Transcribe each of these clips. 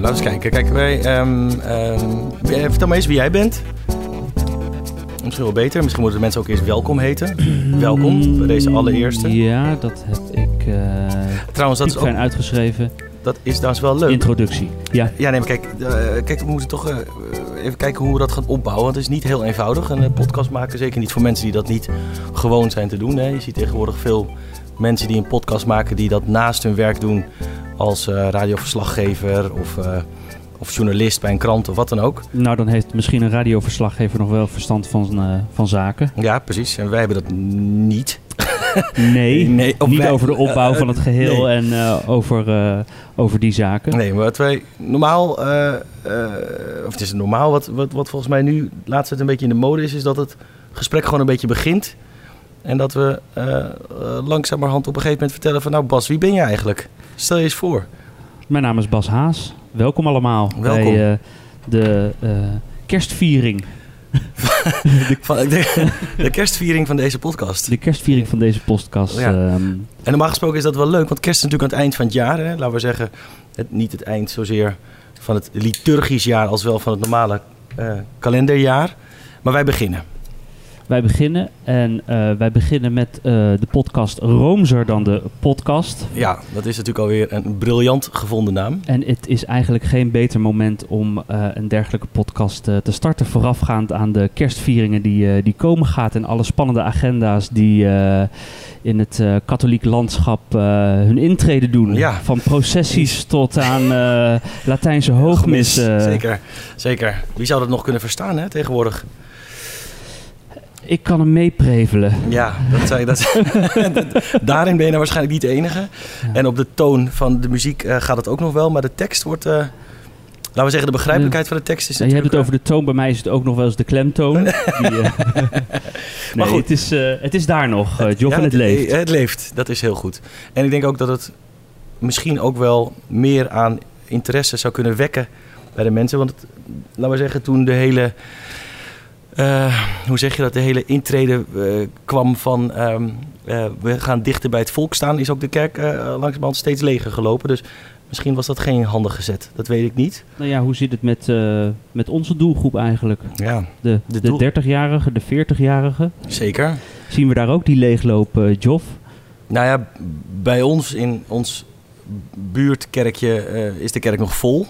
laten we eens kijken. Kijk, wij, ehm, eh, vertel me eens wie jij bent. Misschien wel beter. Misschien moeten de mensen ook eerst welkom heten. welkom bij deze allereerste. Ja, dat heb ik uh, Trouwens, dat is ook, uitgeschreven. dat is trouwens wel leuk. Introductie. Ja. Ja, nee, maar kijk, eh, kijk, we moeten toch eh, even kijken hoe we dat gaan opbouwen. Want het is niet heel eenvoudig, een eh, podcast maken. Zeker niet voor mensen die dat niet gewoon zijn te doen. Hè. Je ziet tegenwoordig veel mensen die een podcast maken... die dat naast hun werk doen als eh, radioverslaggever of, eh, of journalist bij een krant of wat dan ook. Nou, dan heeft misschien een radioverslaggever nog wel verstand van, eh, van zaken. Ja, precies. En wij hebben dat niet. Nee, niet wij- over de opbauw eh, van het geheel nee. en over, over die zaken. Nee, maar wat wij normaal, of het is normaal, wat, wat, wat volgens mij nu laatst het een beetje in de mode is, is dat het gesprek gewoon een beetje begint. En dat we eh, eh, langzamerhand op een gegeven moment vertellen van, nou Bas, wie ben je eigenlijk? Stel je eens voor. Mijn naam is Bas Haas. Welkom allemaal Welkom. bij eh, de kerstviering. Van, de, de kerstviering van deze podcast. De kerstviering van deze podcast. Ja. ehm, En normaal gesproken is dat wel leuk, want kerst is natuurlijk aan het eind van het jaar. Hè? Laten we zeggen, het, niet het eind zozeer van het liturgisch jaar als wel van het normale kalenderjaar. Maar wij beginnen. Wij beginnen en eh, wij beginnen met eh, de podcast Roomser dan de podcast. Ja, dat is natuurlijk alweer een briljant gevonden naam. En het is eigenlijk geen beter moment om eh, een dergelijke podcast te starten. Voorafgaand aan de kerstvieringen die, die komen gaat. En alle spannende agenda's die in het katholiek landschap hun intrede doen. Ja. Van processies tot aan Latijnse hoogmissen. Zeker, zeker. Wie zou dat nog kunnen verstaan hè, tegenwoordig? Ik kan hem meeprevelen. Ja, dat zei, dat, daarin ben je nou waarschijnlijk niet de enige. Ja. En op de toon van de muziek eh, gaat het ook nog wel, maar de tekst wordt... eh, laten we zeggen, de begrijpelijkheid van de tekst is Ja, je hebt het over de toon, bij mij is het ook nog wel eens de klemtoon. Die, eh, nee, goed. Het, is, het is daar nog, Ja, en het leeft. Het leeft, dat is heel goed. En ik denk ook dat het misschien ook wel meer aan interesse zou kunnen wekken bij de mensen. Want het, laten we zeggen, toen de hele, eh, hoe zeg je dat, de hele intrede eh, kwam van ehm, eh, we gaan dichter bij het volk staan, is ook de kerk langzamerhand steeds leger gelopen. Dus misschien was dat geen handige zet, dat weet ik niet. Nou ja, hoe zit het met, met onze doelgroep eigenlijk? Ja, De, De de, doel- 30-jarigen, de 40-jarigen. zeker. Zien we daar ook die leegloop, Joff? Nou ja, bij ons in ons buurtkerkje is de kerk nog vol.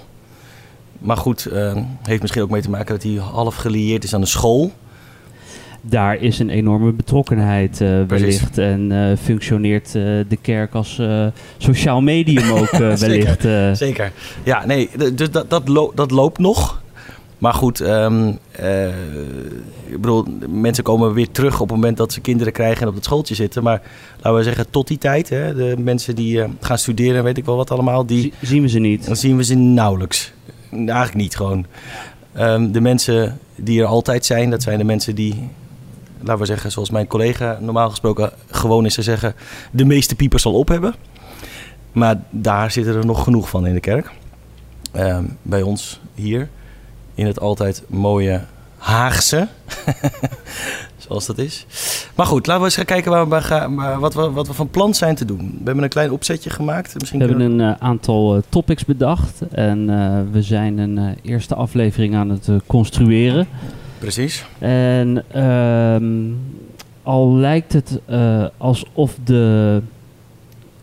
Maar goed, eh, heeft misschien ook mee te maken dat hij half gelieerd is aan de school. Daar is een enorme betrokkenheid eh, wellicht. En eh, functioneert de kerk als sociaal medium ook Zeker. wellicht. eh. Zeker. Ja, nee, dus dat, dat, lo- dat loopt nog. Maar goed, ehm, eh, ik bedoel, mensen komen weer terug op het moment dat ze kinderen krijgen en op het schooltje zitten. Maar laten we zeggen, tot die tijd, hè, de mensen die gaan studeren, weet ik wel wat allemaal, die, Zie- zien we ze niet. Dan zien we ze nauwelijks. Eigenlijk niet gewoon. Ehm, de mensen die er altijd zijn, dat zijn de mensen die, laten we zeggen, zoals mijn collega normaal gesproken gewoon is te zeggen, de meeste piepers al op hebben. Maar daar zitten er nog genoeg van in de kerk. Ehm, bij ons hier, in het altijd mooie Haagse. Zoals dat is. Maar goed, laten we eens gaan kijken waar we, gaan- wat, we, wat we van plan zijn te doen. We hebben een klein opzetje gemaakt. Misschien We hebben een eh, aantal eh, topics bedacht. En eh, we zijn een eerste aflevering aan het construeren. Precies. En ehm, al lijkt het alsof de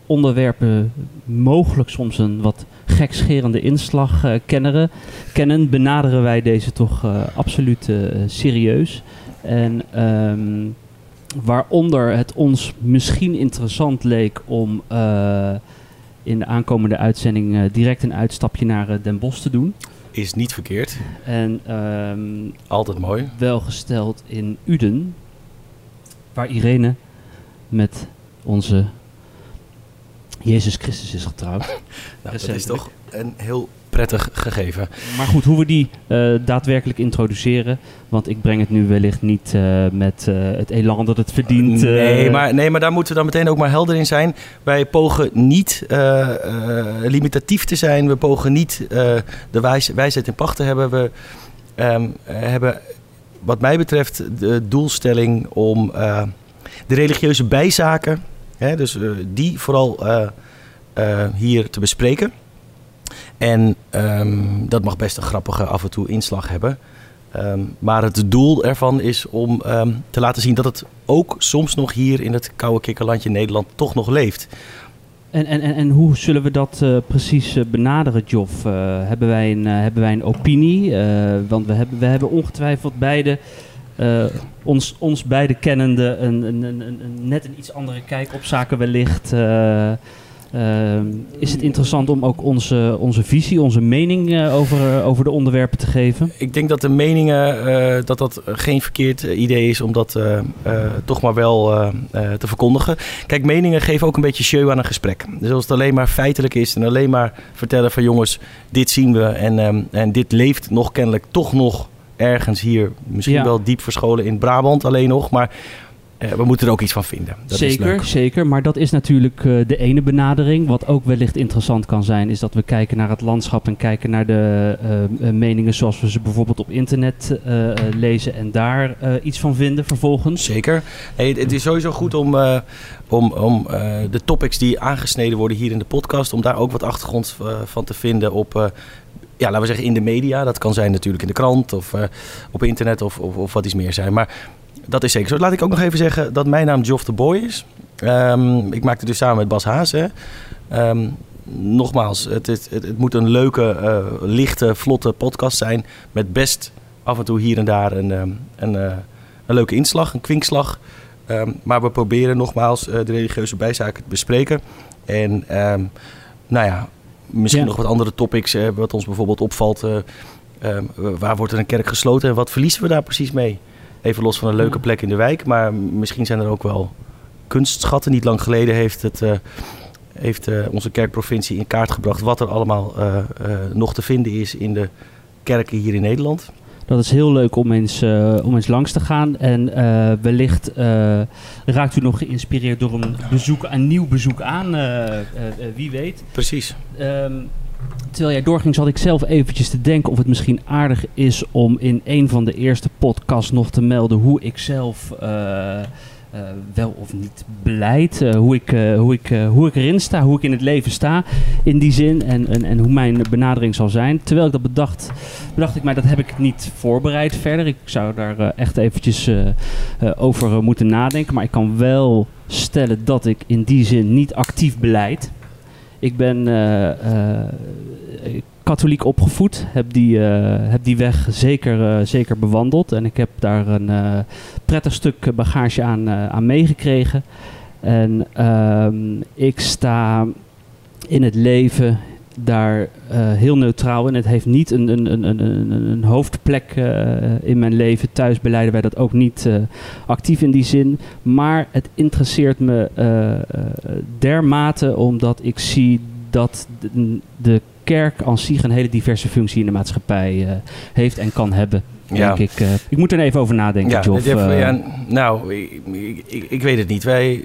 onderwerpen mogelijk soms een wat gekscherende inslag kenneren, kennen, benaderen wij deze toch eh, absoluut serieus. En ehm, waaronder het ons misschien interessant leek om eh, in de aankomende uitzending eh, direct een uitstapje naar eh, Den Bosch te doen. Is niet verkeerd. En ehm, Altijd mooi. welgesteld in Uden, waar Irene met onze Jezus Christus is getrouwd. Nou, dat is toch een heel prettig gegeven. Maar goed, hoe we die eh, daadwerkelijk introduceren, want ik breng het nu wellicht niet eh, met eh, het elan dat het verdient. nee, maar, nee, maar daar moeten we dan meteen ook maar helder in zijn. Wij pogen niet limitatief te zijn. We pogen niet de wijs, wijsheid in pacht te hebben. We ehm, hebben, wat mij betreft, de doelstelling om de religieuze bijzaken, hè, dus die vooral hier te bespreken. En ehm, dat mag best een grappige af en toe inslag hebben. Ehm, maar het doel ervan is om ehm, te laten zien dat het ook soms nog hier in het koude kikkerlandje Nederland toch nog leeft. En, en, en, hoe zullen we dat uh, precies uh, benaderen, Joff? Uh, hebben, wij een, hebben wij een opinie? want we hebben, we hebben ongetwijfeld beide, ons, ons beide kennende, een, een, een, een, net een iets andere kijk op zaken wellicht. Uh, is het interessant om ook onze, onze visie, onze mening uh, over, uh, over de onderwerpen te geven? Ik denk dat de meningen, eh, dat dat geen verkeerd idee is om dat toch maar wel te verkondigen. Kijk, meningen geven ook een beetje show aan een gesprek. Dus als het alleen maar feitelijk is en alleen maar vertellen van jongens, dit zien we en, um, en dit leeft nog kennelijk toch nog ergens hier, misschien ja. wel diep verscholen in Brabant alleen nog, maar we moeten er ook iets van vinden. Dat zeker, zeker. Maar dat is natuurlijk uh, de ene benadering. Wat ook wellicht interessant kan zijn, is dat we kijken naar het landschap en kijken naar de uh, meningen zoals we ze bijvoorbeeld op internet lezen en daar iets van vinden vervolgens. Zeker. Hey, het is sowieso goed om, om, om de topics die aangesneden worden hier in de podcast, om daar ook wat achtergrond van te vinden op ja, laten we zeggen in de media. Dat kan zijn natuurlijk in de krant of uh, op internet of, of, of, wat iets meer zijn. Maar dat is zeker zo. Laat ik ook nog even zeggen dat mijn naam Joff de Boy is. Um, ik maakte dus samen met Bas Haas. Hè. Um, nogmaals, het, het, het, moet een leuke, uh, lichte, vlotte podcast zijn. Met best af en toe hier en daar een, um, een, uh, een leuke inslag, een kwinkslag. maar we proberen nogmaals uh, de religieuze bijzaken te bespreken. En nou ja, misschien ja. nog wat andere topics. wat ons bijvoorbeeld opvalt. waar wordt er een kerk gesloten en wat verliezen we daar precies mee? Even los van een leuke plek in de wijk. Maar misschien zijn er ook wel kunstschatten. Niet lang geleden heeft, het, uh, heeft uh, onze kerkprovincie in kaart gebracht wat er allemaal uh, nog te vinden is in de kerken hier in Nederland. Dat is heel leuk om eens, om eens langs te gaan. En wellicht raakt u nog geïnspireerd door een, bezoek, een nieuw bezoek aan. wie weet. Precies. Um, terwijl jij doorging, zat ik zelf eventjes te denken of het misschien aardig is om in een van de eerste podcasts nog te melden hoe ik zelf uh, uh, wel of niet beleid, uh, hoe, ik, hoe, ik, hoe ik erin sta, hoe ik in het leven sta in die zin en, en, en hoe mijn benadering zal zijn. Terwijl ik dat bedacht, bedacht ik mij dat heb ik niet voorbereid verder. Ik zou daar echt eventjes over moeten nadenken, maar ik kan wel stellen dat ik in die zin niet actief beleid. Ik ben uh, uh, katholiek opgevoed, heb die, uh, heb die weg zeker, zeker bewandeld. En ik heb daar een prettig stuk bagage aan, aan meegekregen. En ehm, ik sta in het leven daar uh, heel neutraal in. Het heeft niet een, een, een, een, een hoofdplek uh, in mijn leven. Thuis beleiden wij dat ook niet uh, actief in die zin. Maar het interesseert me dermate omdat ik zie dat de kerk als zich een hele diverse functie in de maatschappij heeft en kan hebben. Ja. Denk ik, uh, ik moet er even over nadenken, ja, Joff. Uh, ja, nou, ik, ik, ik, weet het niet. Wij,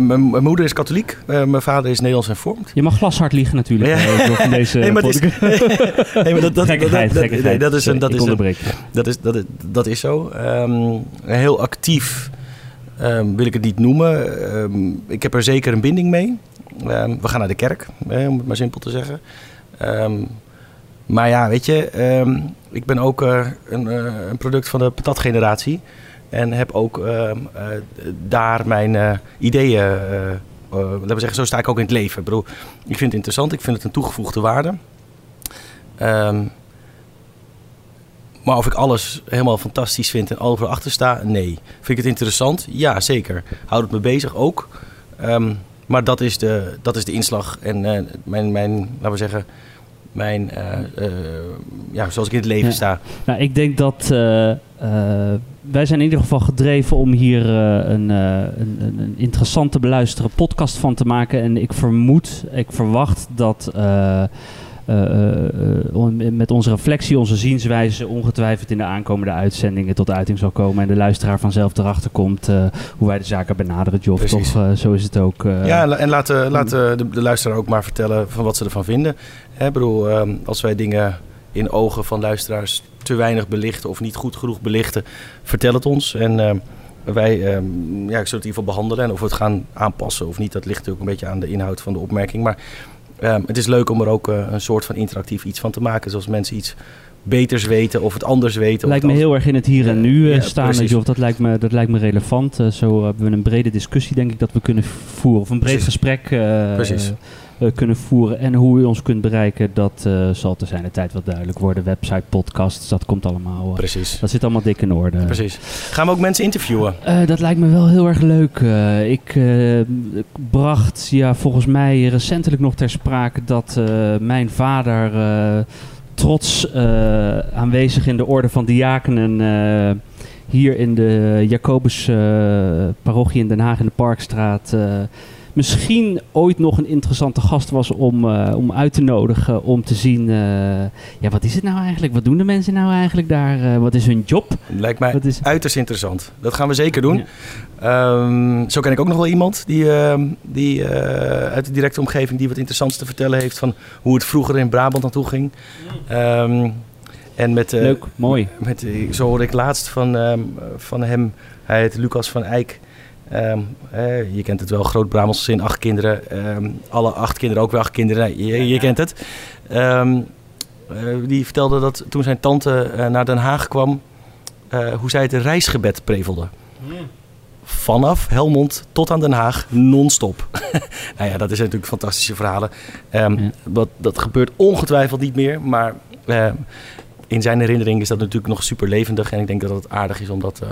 mijn moeder is katholiek, mijn vader is Nederlands hervormd. Je mag glashard liegen natuurlijk. Ja. in deze nee, maar dat is, nee, maar dat, dat, gekkigheid, dat, dat, nee, dat is een, dat is een, dat is, dat is, dat is zo. Um, heel actief um, wil ik het niet noemen. Um, ik heb er zeker een binding mee. Um, we gaan naar de kerk, om het maar simpel te zeggen. Maar ja, weet je, um, ik ben ook uh, een, uh, een, product van de patatgeneratie. En heb ook uh, daar mijn ideeën. laten we zeggen, zo sta ik ook in het leven. Ik bedoel, ik vind het interessant, ik vind het een toegevoegde waarde. Maar of ik alles helemaal fantastisch vind en overal achter sta, nee. Vind ik het interessant? Ja, zeker. Houd het me bezig ook. Maar dat is de, dat is de inslag en mijn, mijn, laten we zeggen, mijn, uh, uh, ja, zoals ik in het leven ja. sta. Nou, ik denk dat wij zijn in ieder geval gedreven om hier een, een, een, interessante beluisteren podcast van te maken. En ik vermoed, ik verwacht dat met onze reflectie, onze zienswijze ongetwijfeld in de aankomende uitzendingen tot uiting zal komen. En de luisteraar vanzelf erachter komt hoe wij de zaken benaderen, Joff. Toch, zo is het ook. ja, en laten laat de, de, luisteraar ook maar vertellen van wat ze ervan vinden. Ik bedoel, ehm, als wij dingen in ogen van luisteraars te weinig belichten of niet goed genoeg belichten, vertel het ons. En ehm, wij, um, ja, ik zal het in ieder geval behandelen. En of we het gaan aanpassen of niet, dat ligt natuurlijk een beetje aan de inhoud van de opmerking. Maar ehm, het is leuk om er ook een soort van interactief iets van te maken. Zoals mensen iets beters weten of het anders weten. Lijkt me heel erg in het hier en nu Ja, staan. precies. of dat, lijkt me, dat lijkt me relevant. Eh, zo hebben we een brede discussie, denk ik, dat we kunnen voeren. Of een breed Precies. gesprek eh, Precies. Eh, kunnen voeren. En hoe u ons kunt bereiken, dat eh, zal te zijn de tijd wel duidelijk worden. Website, podcasts, dat komt allemaal. eh, Precies. dat zit allemaal dik in orde. Precies. Gaan we ook mensen interviewen? Dat lijkt me wel heel erg leuk. Ik bracht ja, volgens mij recentelijk nog ter sprake dat mijn vader trots aanwezig in de orde van diakenen eh, hier in de Jacobus eh, parochie in Den Haag in de Parkstraat misschien ooit nog een interessante gast was om, eh, om uit te nodigen om te zien eh, ja, wat is het nou eigenlijk? Wat doen de mensen nou eigenlijk daar? Eh, wat is hun job? Lijkt mij is... uiterst interessant. Dat gaan we zeker doen. Ja. Ehm, zo ken ik ook nog wel iemand die, ehm, die uit de directe omgeving die wat interessants te vertellen heeft van hoe het vroeger in Brabant naartoe ging. Ehm, en met, Leuk, mooi. Met, zo hoorde ik laatst van, van hem, hij heet Lucas van Eyck. Ehm, eh, je kent het wel, groot Brabants gezin, acht kinderen. Ehm, alle acht kinderen ook weer acht kinderen, Nou, je, je kent het. Ehm, eh, die vertelde dat toen zijn tante eh, naar Den Haag kwam, eh, hoe zij het reisgebed prevelde. Vanaf Helmond tot aan Den Haag, non-stop. nou ja, dat is natuurlijk fantastische verhalen. Ja. dat, dat gebeurt ongetwijfeld niet meer, maar in zijn herinnering is dat natuurlijk nog super levendig. En ik denk dat het aardig is om dat eh,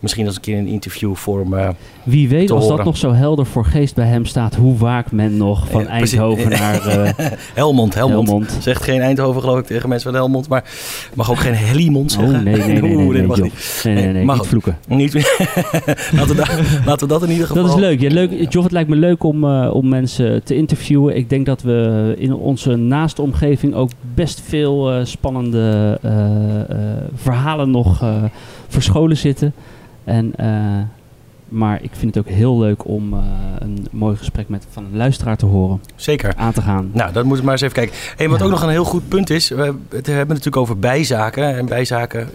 misschien als een keer in een interviewvorm... eh, Wie weet, als dat nog zo helder voor geest bij hem staat, hoe vaak men nog van Ja. Eindhoven naar eh, Helmond, Helmond. Helmond. Zegt geen Eindhoven geloof ik tegen mensen van Helmond, maar mag ook geen Helmond Oh, zeggen. nee, nee, nee, nee, nee, dat mag niet. nee, nee, nee, Nee, mag niet vloeken. Niet laten, we da- laten we dat in ieder geval... Dat is leuk. Ja, leuk. Joff, het lijkt me leuk om, om mensen te interviewen. Ik denk dat we in onze naaste omgeving ook best veel spannende verhalen nog eh, verscholen zitten. En, eh, maar ik vind het ook heel leuk om eh, een mooi gesprek met, van een luisteraar te horen, Zeker. aan te gaan. Nou, dat moeten we maar eens even kijken. Wat Ja. ook nog een heel goed punt is, we hebben het natuurlijk over bijzaken. En bijzaken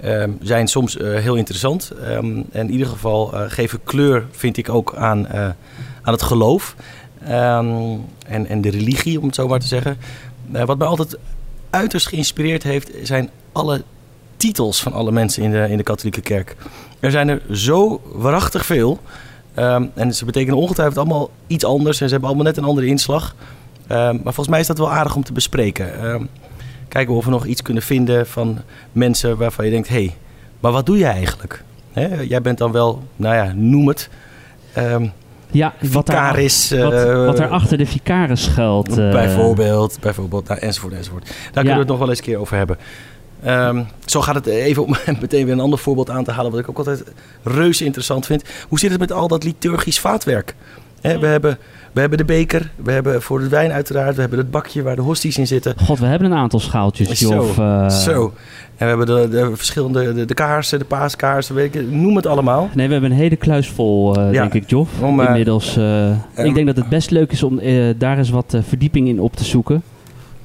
eh, ehm, zijn soms eh, heel interessant. Ehm, en in ieder geval eh, geven kleur, vind ik ook, aan, eh, aan het geloof. Ehm, en, en de religie, om het zo maar te zeggen. Eh, wat mij altijd uiterst geïnspireerd heeft, zijn alle titels van alle mensen in de, in de katholieke kerk. Er zijn er zo waarachtig veel. Ehm, en ze betekenen ongetwijfeld allemaal iets anders. En ze hebben allemaal net een andere inslag. Ehm, maar volgens mij is dat wel aardig om te bespreken. Ehm, kijken of we nog iets kunnen vinden van mensen waarvan je denkt... hé, hey, maar wat doe je eigenlijk? Jij bent dan wel, nou ja, noem het... Ja, wat, daar, vicaris... wat, eh, wat er achter de vicaris schuilt. eh, Bijvoorbeeld, bijvoorbeeld nou, enzovoort, enzovoort. Daar kunnen we het nog wel eens een keer over hebben. Ehm, zo gaat het even om meteen weer een ander voorbeeld aan te halen... wat ik ook altijd reuze interessant vind. Hoe zit het met al dat liturgisch vaatwerk? We, hebben, we hebben de beker, we hebben voor de wijn uiteraard... we hebben het bakje waar de hosties in zitten. God, we hebben een aantal schaaltjes, Zo, Joff. eh, Zo. En we hebben de, de verschillende, de, de kaarsen, de paaskaarsen, weet ik, noem het allemaal. Nee, we hebben een hele kluis vol, eh, Ja. denk ik, Joff. Om, eh, Inmiddels. ik denk dat het best leuk is om daar eens wat verdieping in op te zoeken.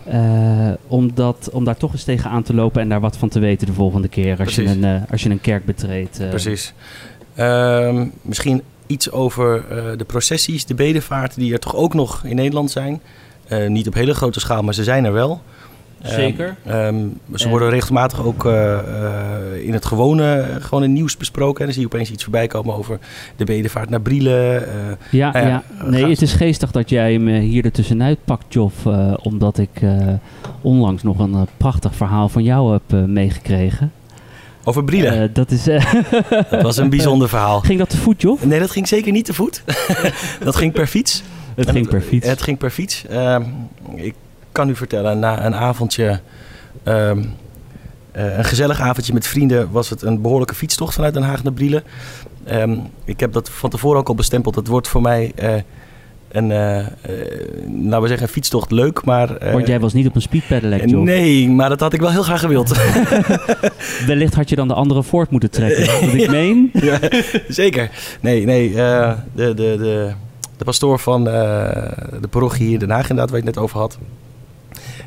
Eh, om, dat, om daar toch eens tegen aan te lopen en daar wat van te weten de volgende keer als, je een, als je een kerk betreedt. Precies. Ehm, misschien iets over eh, de processies, de bedevaarten die er toch ook nog in Nederland zijn. Eh, niet op hele grote schaal, maar ze zijn er wel. Ehm, Zeker. ehm, ze En- worden regelmatig ook eh, eh, in het gewone gewoon in nieuws besproken. En dan zie je opeens iets voorbij komen over de bedevaart naar Brielen. eh, Ja, Nou ja, ja. eh, nee, het is geestig dat jij eh, hier ertussenuit pakt, Joff. eh, omdat ik eh, onlangs nog een prachtig verhaal van jou heb eh, meegekregen. Over Brielen. Eh, dat is, eh, dat was een bijzonder verhaal. ging dat te voet, Joff? Nee, dat ging zeker niet te voet. dat ging per fiets. Het ging per fiets. Het ging per fiets. Ehm, ik kan u vertellen, na een avondje, ehm, eh, een gezellig avondje met vrienden, was het een behoorlijke fietstocht vanuit Den Haag naar Brielen. Ehm, ik heb dat van tevoren ook al bestempeld. Het wordt voor mij een, eh, eh, laten we zeggen, fietstocht leuk, maar... eh, Want jij was niet op een speedpedelec, Joff. Nee, maar dat had ik wel heel graag gewild. Wellicht had je dan de andere voort moeten trekken. Wat ik meen. ja, zeker. Nee, nee. de, de, de, de pastoor van de parochie hier in Den Haag, inderdaad, waar je het net over had.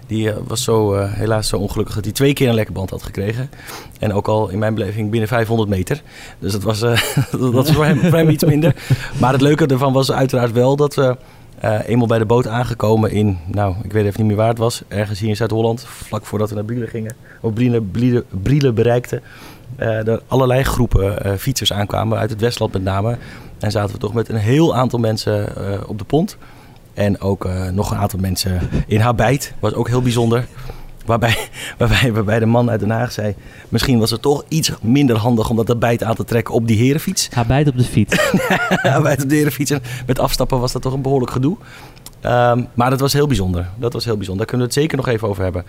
Die eh, was zo, eh, helaas zo ongelukkig dat hij twee keer een lekke band had gekregen. En ook al in mijn beleving binnen 500 meter. Dus dat was, eh, dat was voor, hem, voor iets minder. Maar het leuke ervan was uiteraard wel dat we eenmaal bij de boot aangekomen in, nou, ik weet even niet meer waar het was. Ergens hier in Zuid-Holland, vlak voordat we naar Brielen gingen. Of Brielen, Brielen, Brielen bereikten. er allerlei groepen fietsers aankwamen, uit het Westland met name. En zaten we toch met een heel aantal mensen op de pont. En ook eh, nog een aantal mensen in Habijt. Was ook heel bijzonder. Waarbij, waarbij, waarbij de man uit Den Haag zei... misschien was het toch iets minder handig om dat erbijt aan te trekken op die herenfiets. Ga bijt op de fiets. Habijt op de herenfiets. En met afstappen was dat toch een behoorlijk gedoe. Ehm, maar dat was heel bijzonder. Dat was heel bijzonder. Daar kunnen we het zeker nog even over hebben.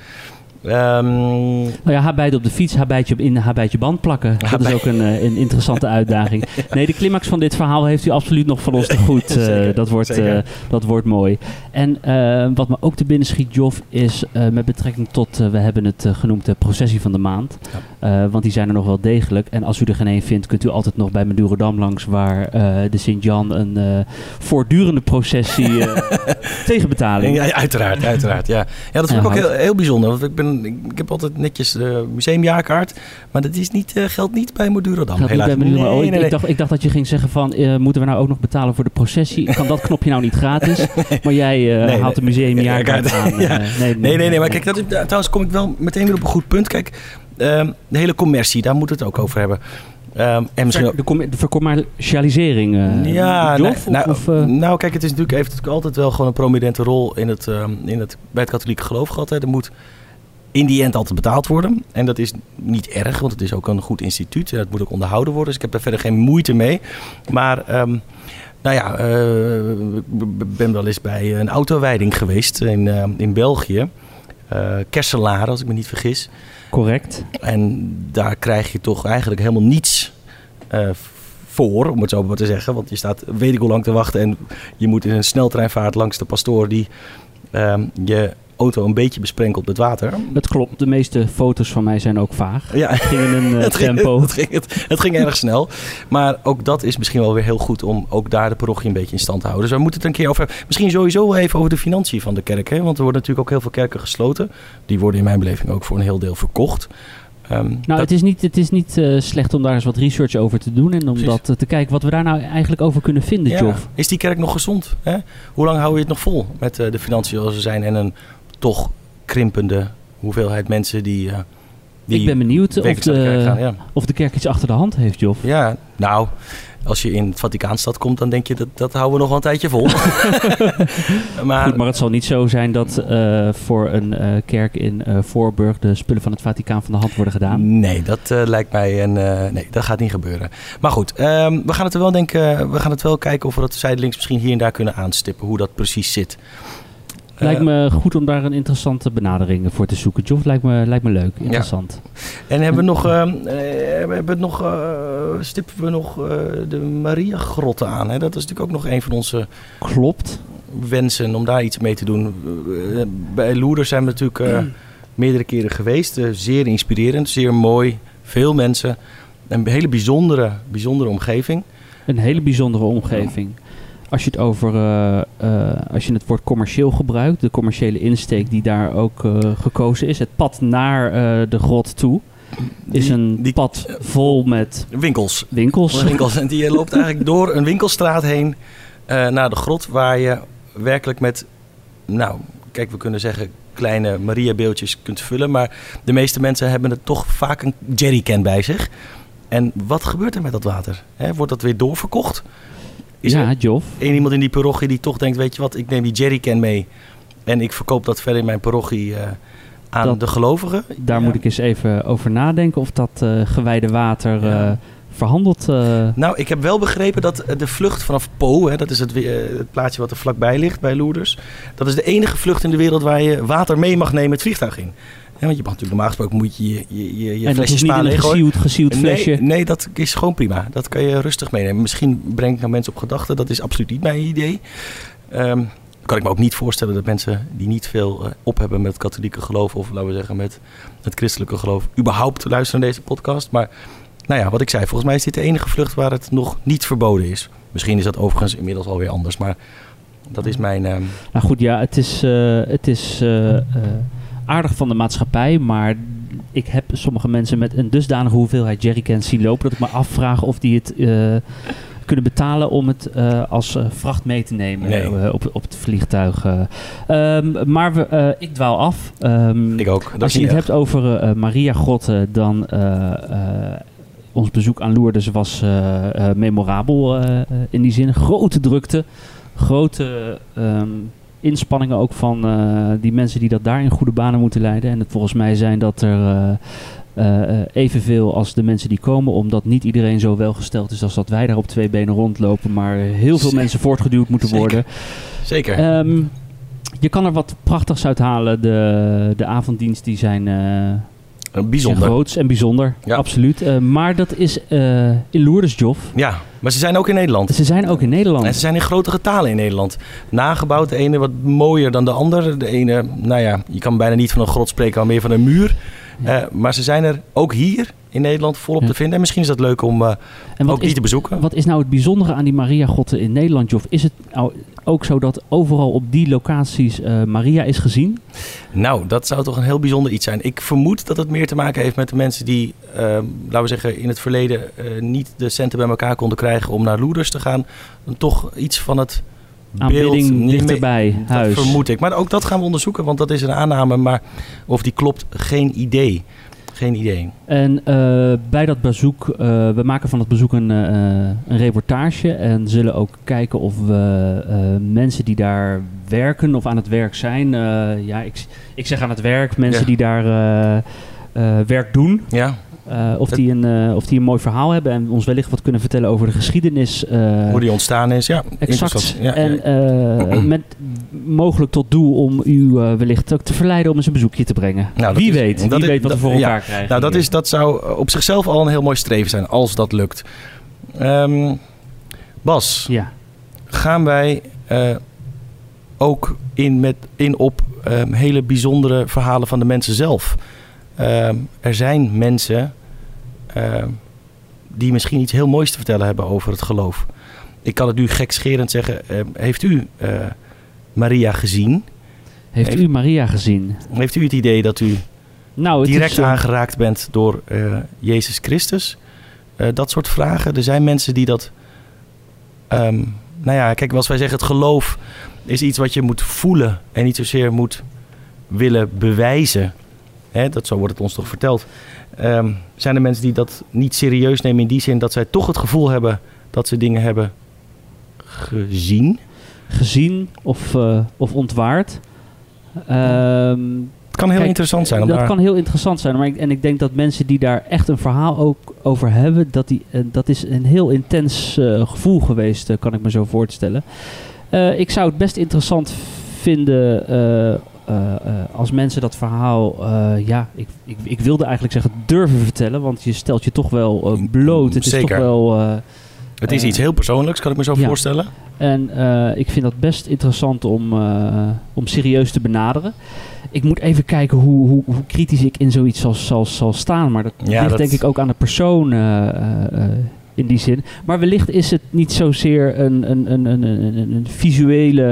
Ehm, Nou ja, habijt op de fiets, habijtje op in habijtje band plakken. Dat is ook een, eh, een interessante uitdaging. Nee, de climax van dit verhaal heeft u absoluut nog van ons te goed. Eh, dat, wordt, eh, dat wordt mooi. En wat me ook te binnen schiet, Jof, is met betrekking tot, we hebben het genoemd, de processie van de maand. Want die zijn er nog wel degelijk. En als u er geen één vindt, kunt u altijd nog bij Madurodam langs, waar de Sint-Jan een voortdurende processie tegen betaling. Ja, ja, uiteraard, uiteraard. Ja, ja dat vind ik ook heel, heel bijzonder. Want ik, ben, ik, ik heb altijd netjes de museumjaarkaart. Maar dat is niet, eh, geldt niet bij Madurodam. Gaat niet helaas. bij Madurodam. Nee, Oh, ik, nee, ik nee. dacht, ik dacht dat je ging zeggen van, eh, moeten we nou ook nog betalen voor de processie? Kan dat knopje nou niet gratis? Maar jij eh, haalt de museumjaarkaart Ja, aan. eh, Nee, nee, nee. Maar kijk, dat is, trouwens kom ik wel meteen weer op een goed punt. Kijk, ehm, de hele commercie, daar moeten we het ook over hebben. Ehm, en misschien ook... de, de vercommercialisering. eh, Ja, Jof, nou, of, nou, of, eh, nou, kijk, het is natuurlijk, heeft natuurlijk altijd wel gewoon een prominente rol in het, ehm, in het, bij het katholieke geloof gehad. Hè. Er moet in die end altijd betaald worden. En dat is niet erg, want het is ook een goed instituut. En dat moet ook onderhouden worden. Dus ik heb daar verder geen moeite mee. Maar, ehm, nou ja, eh, ik ben wel eens bij een autowijding geweest in, eh, in België. Eh Kerselaar, als ik me niet vergis. correct. En daar krijg je toch eigenlijk helemaal niets voor, om het zo maar te zeggen. Want je staat weet ik hoe lang te wachten en je moet in een sneltreinvaart langs de pastoor die ehm, je auto een beetje besprenkelt met water. Het klopt, de meeste foto's van mij zijn ook vaag. Ja, Het ging in een eh, het, ging, tempo. het, ging, het, het ging erg snel. Maar ook dat is misschien wel weer heel goed om ook daar de parochie een beetje in stand te houden. Dus we moeten het een keer over hebben. Misschien sowieso wel even over de financiën van de kerk. Hè? Want er worden natuurlijk ook heel veel kerken gesloten. Die worden in mijn beleving ook voor een heel deel verkocht. Ehm, Nou, dat- het is niet, het is niet eh, slecht om daar eens wat research over te doen. En om Precies. dat eh, te kijken wat we daar nou eigenlijk over kunnen vinden, Ja. Jof. Is die kerk nog gezond? Hè? Hoe lang hou je het nog vol met eh, de financiën zoals ze zijn en een toch krimpende hoeveelheid mensen die, eh die Ik ben benieuwd of de kerk de, gaan? Ja. of de kerk iets achter de hand heeft, Jof. ja, nou, als je in het Vaticaanstad komt, dan denk je dat dat houden we nog wel een tijdje vol. maar, Goed, maar het zal niet zo zijn dat eh, voor een eh, kerk in Voorburg de spullen van het Vaticaan van de hand worden gedaan. Nee, dat lijkt mij een. nee, dat gaat niet gebeuren. Maar goed, ehm, we gaan het er wel denken. We gaan het wel kijken of we dat zijdelings misschien hier en daar kunnen aanstippen. Hoe dat precies zit. Lijkt Eh, me goed om daar een interessante benadering voor te zoeken. Jof, lijkt me, lijkt me leuk, interessant. En hebben we nog, ehm, eh, hebben we nog, eh, stippen we nog de Maria-grotten aan? Hè? Dat is natuurlijk ook nog een van onze Klopt. wensen om daar iets mee te doen. Bij Loerders zijn we natuurlijk meerdere keren geweest. Zeer inspirerend, zeer mooi. Veel mensen. Een hele bijzondere, bijzondere omgeving. Een hele bijzondere omgeving. Als je het over, eh, eh, als je het woord commercieel gebruikt, de commerciële insteek die daar ook eh, gekozen is, het pad naar de grot toe, is Die- een die- pad vol met Winkels. winkels. winkels. En die loopt eigenlijk door een winkelstraat heen naar de grot. Waar je werkelijk met, nou, kijk, we kunnen zeggen kleine Maria-beeldjes kunt vullen. Maar de meeste mensen hebben het toch vaak een jerrycan bij zich. En wat gebeurt er met dat water? Wordt dat weer doorverkocht? Is ja, er Jof. één iemand in die parochie die toch denkt, weet je wat, ik neem die jerrycan mee. En ik verkoop dat verder in mijn parochie eh, aan Dat- de gelovigen. Daar Ja. moet ik eens even over nadenken of dat eh, gewijde water Ja. eh, verhandeld... eh, Nou, ik heb wel begrepen dat de vlucht vanaf Po, hè, dat is het, eh, het plaatsje wat er vlakbij ligt bij Loerders, dat is de enige vlucht in de wereld waar je water mee mag nemen het vliegtuig in. Hè, want je mag natuurlijk normaal gesproken moet je je, je, je, en flesje flesje. Nee, nee, dat is gewoon prima. Dat kan je rustig meenemen. Misschien breng ik nou mensen op gedachten. Dat is absoluut niet mijn idee. Ehm, kan ik me ook niet voorstellen dat mensen die niet veel eh, op hebben met het katholieke geloof... of laten we zeggen met het christelijke geloof... überhaupt luisteren naar deze podcast. Maar nou ja, wat ik zei. Volgens mij is dit de enige vlucht waar het nog niet verboden is. Misschien is dat overigens inmiddels alweer anders. Maar dat is mijn... ehm, Nou goed, ja, het is, eh, het is eh, aardig van de maatschappij, maar ik heb sommige mensen met een dusdanige hoeveelheid jerrycans zien lopen dat ik me afvraag of die het eh, kunnen betalen om het eh, als eh, vracht mee te nemen Nee. op, op het vliegtuig. eh. Ehm, maar we, ik dwaal af. Ehm, Ik ook. Dat als je het hebt over Maria Grotten, dan ons bezoek aan Lourdes was memorabel in die zin. Grote drukte, grote ehm, inspanningen ook van eh, die mensen die dat daar in goede banen moeten leiden. En het, volgens mij zijn dat er eh, eh, evenveel als de mensen die komen, omdat niet iedereen zo welgesteld is als dat wij daar op twee benen rondlopen, maar heel veel Zeker. mensen voortgeduwd moeten Zeker. worden. Zeker. Ehm, je kan er wat prachtigs uithalen. De, de avonddienst die zijn Bijzonder. groots en bijzonder. Ja. Absoluut. Eh, maar dat is eh, in. Ja, maar ze zijn ook in Nederland. Ze zijn ook in Nederland. En ze zijn in grote getalen in Nederland. Nagebouwd, de ene wat mooier dan de ander. De ene, nou ja, je kan bijna niet van een grot spreken, maar meer van een muur. Ja. Eh, maar ze zijn er ook hier in Nederland volop Ja. te vinden. En misschien is dat leuk om eh, en ook is, die te bezoeken. wat is nou het bijzondere aan die Maria-grotten in Nederland, Joff? Is het nou ook zo dat overal op die locaties eh, Maria is gezien? Nou, dat zou toch een heel bijzonder iets zijn. Ik vermoed dat het meer te maken heeft met de mensen die, eh, laten we zeggen, in het verleden niet de centen bij elkaar konden krijgen om naar Loerders te gaan. Dan toch iets van het Aanbidding dichterbij, mee- huis. Dat vermoed ik. Maar ook dat gaan we onderzoeken, want dat is een aanname. Maar of die klopt, geen idee. Geen idee. En eh, bij dat bezoek, eh, we maken van het bezoek een, eh, een reportage en zullen ook kijken of we mensen die daar werken of aan het werk zijn, ja, ik, ik zeg aan het werk, mensen Ja. die daar werk doen, Ja, eh, of, die een, eh, of die een mooi verhaal hebben en ons wellicht wat kunnen vertellen over de geschiedenis. eh, hoe die ontstaan is. Ja, Exact. Ja, en ja. met mogelijk tot doel om u wellicht ook te verleiden om eens een bezoekje te brengen. Nou, wie is- weet, wie is- weet wat we voor ja. elkaar krijgen. Nou, dat, hier. is, dat zou op zichzelf al een heel mooi streven zijn, als dat lukt. Ehm, Bas, Ja. gaan wij ook in, met, in op ehm, hele bijzondere verhalen van de mensen zelf. Ehm, er zijn mensen ehm, die misschien iets heel moois te vertellen hebben over het geloof. Ik kan het nu gekscherend zeggen. ehm, heeft u eh, Maria gezien? Heeft Heeft- u Maria gezien? Heeft u het idee dat u Nou, direct is, eh, aangeraakt bent door eh, Jezus Christus? Eh, dat soort vragen. Er zijn mensen die dat. ehm, nou ja, kijk, als wij zeggen het geloof is iets wat je moet voelen en niet zozeer moet willen bewijzen. Hè, dat zo wordt het ons toch verteld. Ehm, zijn er mensen die dat niet serieus nemen in die zin dat zij toch het gevoel hebben dat ze dingen hebben gezien? gezien of, eh, of ontwaard. Ehm, Het kan heel Kijk, interessant zijn. Dat kan heel interessant zijn. Maar ik, en ik denk dat mensen die daar echt een verhaal ook over hebben, dat, die, eh, dat is een heel intens eh, gevoel geweest, kan ik me zo voorstellen. Ik zou het best interessant vinden als mensen dat verhaal, eh, ja, ik, ik, ik wilde eigenlijk zeggen durven vertellen, want je stelt je toch wel eh, bloot. Het is toch wel... eh, het is eh, iets heel persoonlijks, kan ik me zo ja. voorstellen. En eh, ik vind dat best interessant om, eh, om serieus te benaderen. Ik moet even kijken hoe, hoe, hoe kritisch ik in zoiets zal, zal, zal staan. Maar dat Ja, ligt dat- denk ik ook aan de persoon eh, eh, eh, in die zin. Maar wellicht is het niet zozeer een, een, een, een, een, visuele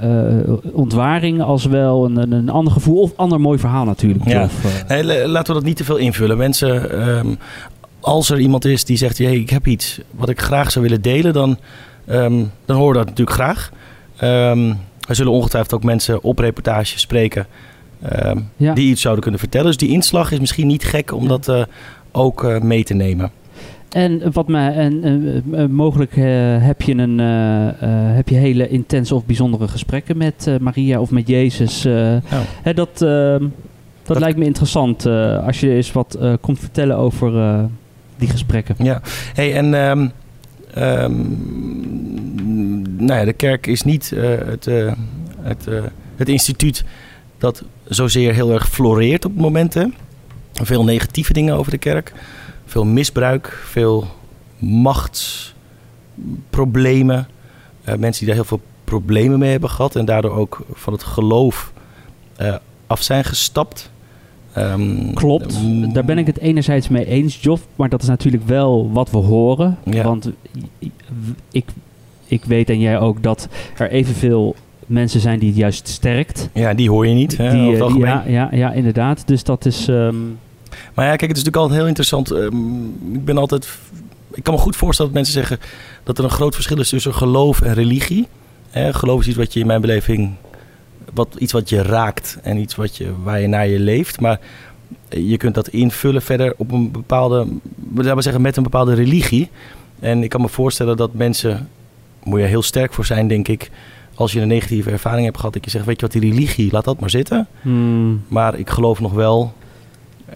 eh, ontwaring... als wel een, een, een ander gevoel of ander mooi verhaal natuurlijk. Ja. Of, eh, Nee, laten we dat niet te veel invullen. Mensen, ehm, als er iemand is die zegt: hey, ik heb iets wat ik graag zou willen delen, dan, ehm, dan horen we dat natuurlijk graag. Ehm er zullen ongetwijfeld ook mensen op reportage spreken ja. die iets zouden kunnen vertellen. Dus die inslag is misschien niet gek om dat eh, ook mee te nemen. En wat mij en eh, eh, mogelijk eh, heb je een heb je hele intense of bijzondere gesprekken met Maria of met Jezus. Nou, Hè, dat, dat, Dat- lijkt me interessant als je eens wat komt vertellen over die gesprekken. ja, hey, en ehm, ehm, nou ja, de kerk is niet het, het, het instituut dat zozeer heel erg floreert op het moment. Hè. Veel negatieve dingen over de kerk. Veel misbruik, veel machtsproblemen. Eh, mensen die daar heel veel problemen mee hebben gehad en daardoor ook van het geloof eh, af zijn gestapt. Ehm, Klopt, daar ben ik het enerzijds mee eens, Joff. Maar dat is natuurlijk wel wat we horen. Ja. Want ik, ik weet en jij ook dat er evenveel mensen zijn die het juist sterkt. Ja, die hoor je niet. Hè, Die, eh, ja, ja, ja, inderdaad. Dus dat is... ehm, Maar ja, kijk, het is natuurlijk altijd heel interessant. Ehm, ik ben altijd ik kan me goed voorstellen dat mensen zeggen dat er een groot verschil is tussen geloof en religie. Geloof is iets wat je in mijn beleving, wat, iets wat je raakt en iets wat je, waar je naar je leeft. Maar je kunt dat invullen verder op een bepaalde, laten we zeggen, met een bepaalde religie. En ik kan me voorstellen dat mensen, moet je heel sterk voor zijn, denk ik, als je een negatieve ervaring hebt gehad, dat je zegt, weet je wat, die religie, laat dat maar zitten. Hmm. Maar ik geloof nog wel,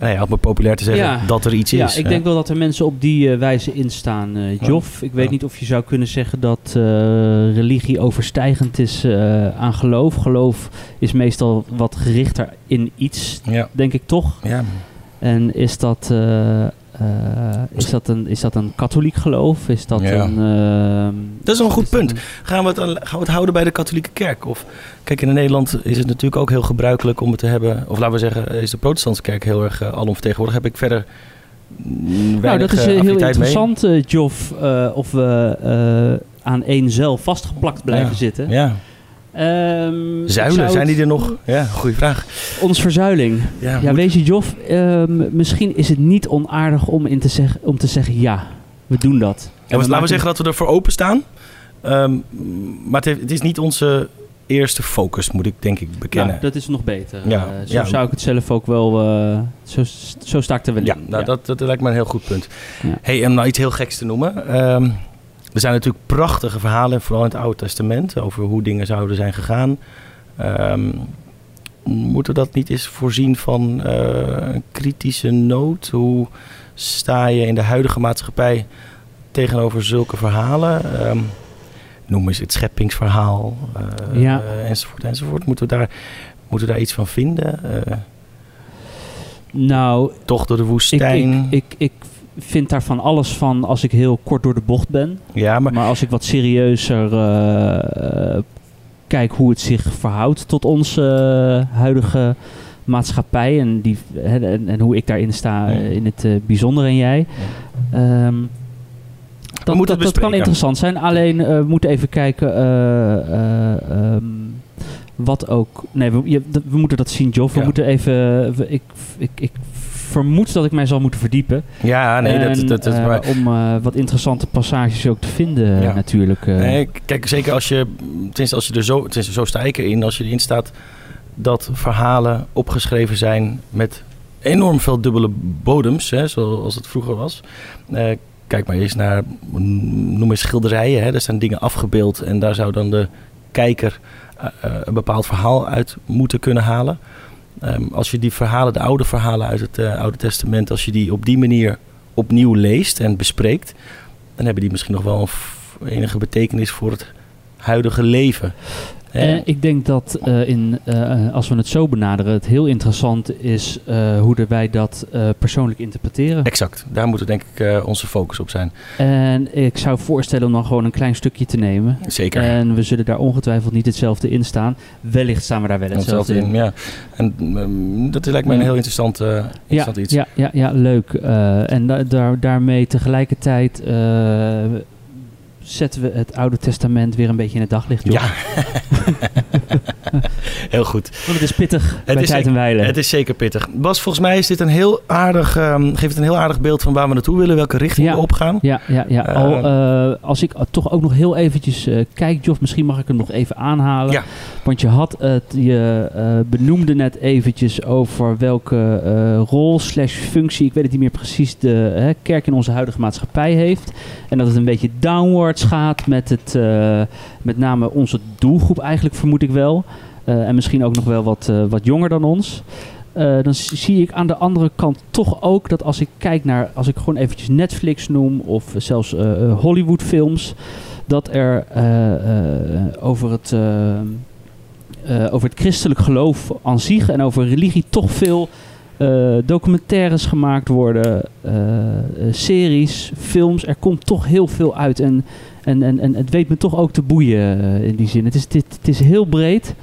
nou ja, om het populair te zeggen, Ja. dat er iets Ja, is. ik hè? denk wel dat er mensen op die eh, wijze instaan, eh Joff. Ik weet Ja. niet of je zou kunnen zeggen dat eh, religie overstijgend is aan geloof. Geloof is meestal wat gerichter in iets, Ja, denk ik toch. ja. En is dat, is dat, een, is dat een katholiek geloof? Is dat Ja. een... ehm, Dat is wel een goed is punt. een- Gaan we, het, aan- gaan we het houden bij de katholieke kerk? Of, kijk, in Nederland is het natuurlijk ook heel gebruikelijk om het te hebben. Of laten we zeggen, is de protestantse kerk heel erg uh, alomvertegenwoordigd. Heb ik verder mm, Nou, dat is eh, eh, heel mee. interessant, eh Joff, eh, of we eh, aan één zeil vastgeplakt blijven Ja. zitten. Ja. Ehm, Zuilen, zijn die er nog? Ja, goede vraag. Ons verzuiling. Ja, Ja, weet je, Joff, ehm, misschien is het niet onaardig om, in te, zeggen, om te zeggen ja, we doen dat. Ja, laten we zeggen dat we ervoor openstaan. Ehm maar het, is niet onze eerste focus, moet ik denk ik bekennen. Nou, dat is nog beter. Ja, Eh, zo ja. zou ik het zelf ook wel. eh, zo, zo sta ik er wel Ja, in. nou, Dat, dat lijkt me een heel goed punt. Ja. Hey, om nou iets heel geks te noemen. Er zijn natuurlijk prachtige verhalen, vooral in het Oude Testament, over hoe dingen zouden zijn gegaan. Ehm, moeten we dat niet eens voorzien van eh, een kritische noot? Hoe sta je in de huidige maatschappij tegenover zulke verhalen? Ehm, noem eens het scheppingsverhaal, eh, Ja. enzovoort, enzovoort. Moeten we daar, moeten we daar iets van vinden? Eh, Nou, toch door de ik, woestijn? ik, ik, ik vind daar van alles van als ik heel kort door de bocht ben. ja, maar Maar als ik wat serieuzer eh, kijk hoe het zich verhoudt tot onze eh, huidige maatschappij en, die, en, en hoe ik daarin sta Ja. eh, in het bijzonder en jij. Ehm, dat, dat, dat kan interessant zijn. Alleen we moeten even kijken ehm, wat ook. Nee, we, je- dat- we moeten dat zien, Joff. We Ja. moeten even. we- ik, ik, ik vermoed dat ik mij zal moeten verdiepen. ja, nee, dat, En, dat, dat, eh, maar- om eh, wat interessante passages ook te vinden, Ja. natuurlijk. eh. Nee, kijk, zeker als je, tenminste als je er zo, tenminste zo sta ik erin, als je erin staat dat verhalen opgeschreven zijn met enorm veel dubbele bodems, hè, zoals het vroeger was. Kijk maar eens naar, noem eens schilderijen, hè, daar staan dingen afgebeeld en daar zou dan de kijker een bepaald verhaal uit moeten kunnen halen. Ehm, als je die verhalen, de oude verhalen uit het eh, Oude Testament, als je die op die manier opnieuw leest en bespreekt, dan hebben die misschien nog wel een enige betekenis voor het huidige leven. Eh, Eh, ik denk dat eh, in, eh, als we het zo benaderen, het heel interessant is hoe wij dat persoonlijk interpreteren. exact, daar moet denk ik onze focus op zijn. En ik zou voorstellen om dan gewoon een klein stukje te nemen. Zeker. En we zullen daar ongetwijfeld niet hetzelfde in staan. Wellicht staan we daar wel hetzelfde in. in, ja. En mm, dat lijkt mij een heel interessant, Ja, iets. ja, ja, ja, leuk. En da- daar, daarmee tegelijkertijd zetten we het Oude Testament weer een beetje in het daglicht. joh. Ja. heel goed. Want het is pittig bij is tijd zeker- en. Het is zeker pittig. Bas, volgens mij is dit een heel aardig, ehm, geeft het een heel aardig beeld van waar we naartoe willen, welke richting Ja. we opgaan. Ja, ja, ja. Eh, Al, eh, als ik toch ook nog heel eventjes eh, kijk, Joff, misschien mag ik hem nog even aanhalen. Ja. Want je had het, je eh, benoemde net eventjes over welke rol slash functie, ik weet het niet meer precies, de hè, kerk in onze huidige maatschappij heeft. En dat het een beetje downwards gaat met het, met name onze doelgroep eigenlijk, vermoed ik wel. Eh, en misschien ook nog wel wat, eh, wat jonger dan ons. Eh, dan zie ik aan de andere kant toch ook dat als ik kijk naar, als ik gewoon eventjes Netflix noem of zelfs eh, eh, Hollywood films, dat er over, het, over het christelijk geloof aan zich en over religie toch veel documentaires gemaakt worden, series, films. Er komt toch heel veel uit en, en, en, en het weet me toch ook te boeien in die zin. Het is, dit, het is heel breed.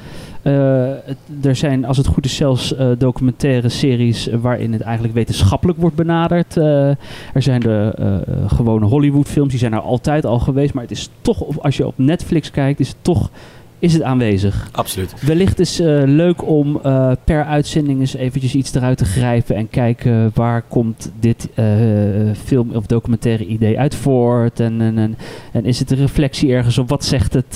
Eh, er zijn, als het goed is, zelfs eh, documentaire series waarin het eigenlijk wetenschappelijk wordt benaderd. Eh, er zijn de gewone Hollywood films, die zijn er altijd al geweest. Maar het is toch, als je op Netflix kijkt, is het toch is het aanwezig. Absoluut. Wellicht is uh, leuk om uh, per uitzending eens eventjes iets eruit te grijpen en kijken waar komt dit uh, film- of documentaire idee uit voort. En, en, en, en, is het een reflectie ergens op? Wat zegt het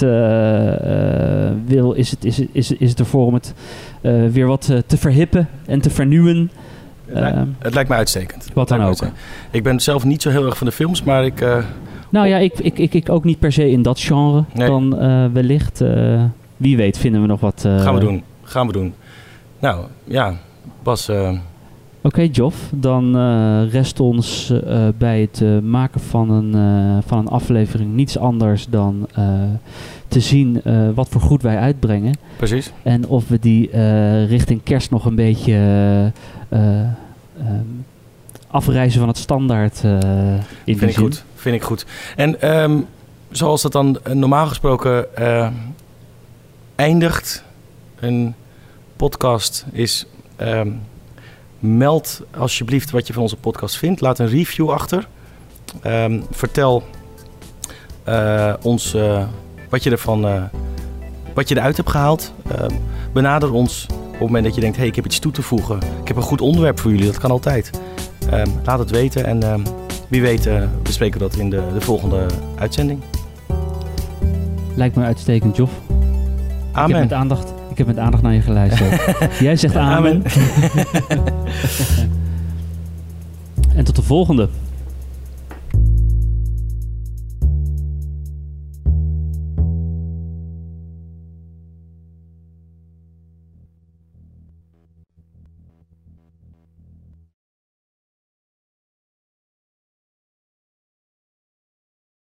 wil? Is het, is, het, is, is het ervoor om het weer wat te verhippen en te vernieuwen? Het lijkt, ehm, het lijkt me uitstekend. Wat dan ook. Ik ben zelf niet zo heel erg van de films, maar ik nou ja, ik, ik, ik, ik ook niet per se in dat genre. Dan uh, wellicht, uh, wie weet, vinden we nog wat. Uh... Gaan we doen. Gaan we doen. Nou ja, Bas. Oké, okay, Joff. Dan rest ons bij het maken van een, van een aflevering niets anders dan te zien wat voor goed wij uitbrengen. Precies. En of we die richting kerst nog een beetje. Afreizen van het standaard uh, in Vind ik goed. Vind ik goed. En um, zoals dat dan eh, normaal gesproken uh, eindigt, een podcast is... Um, meld alsjeblieft wat je van onze podcast vindt. Laat een review achter. Um, vertel uh, ons wat je ervan wat je eruit hebt gehaald. benader ons op het moment dat je denkt: hey, ik heb iets toe te voegen. Ik heb een goed onderwerp voor jullie. Dat kan altijd. Ehm, laat het weten en ehm, wie weet uh, bespreken we dat in de, de volgende uitzending. Lijkt me uitstekend, Jof. Amen. Ik heb met aandacht, ik heb met aandacht naar je geluisterd. Jij zegt amen. amen. en tot de volgende.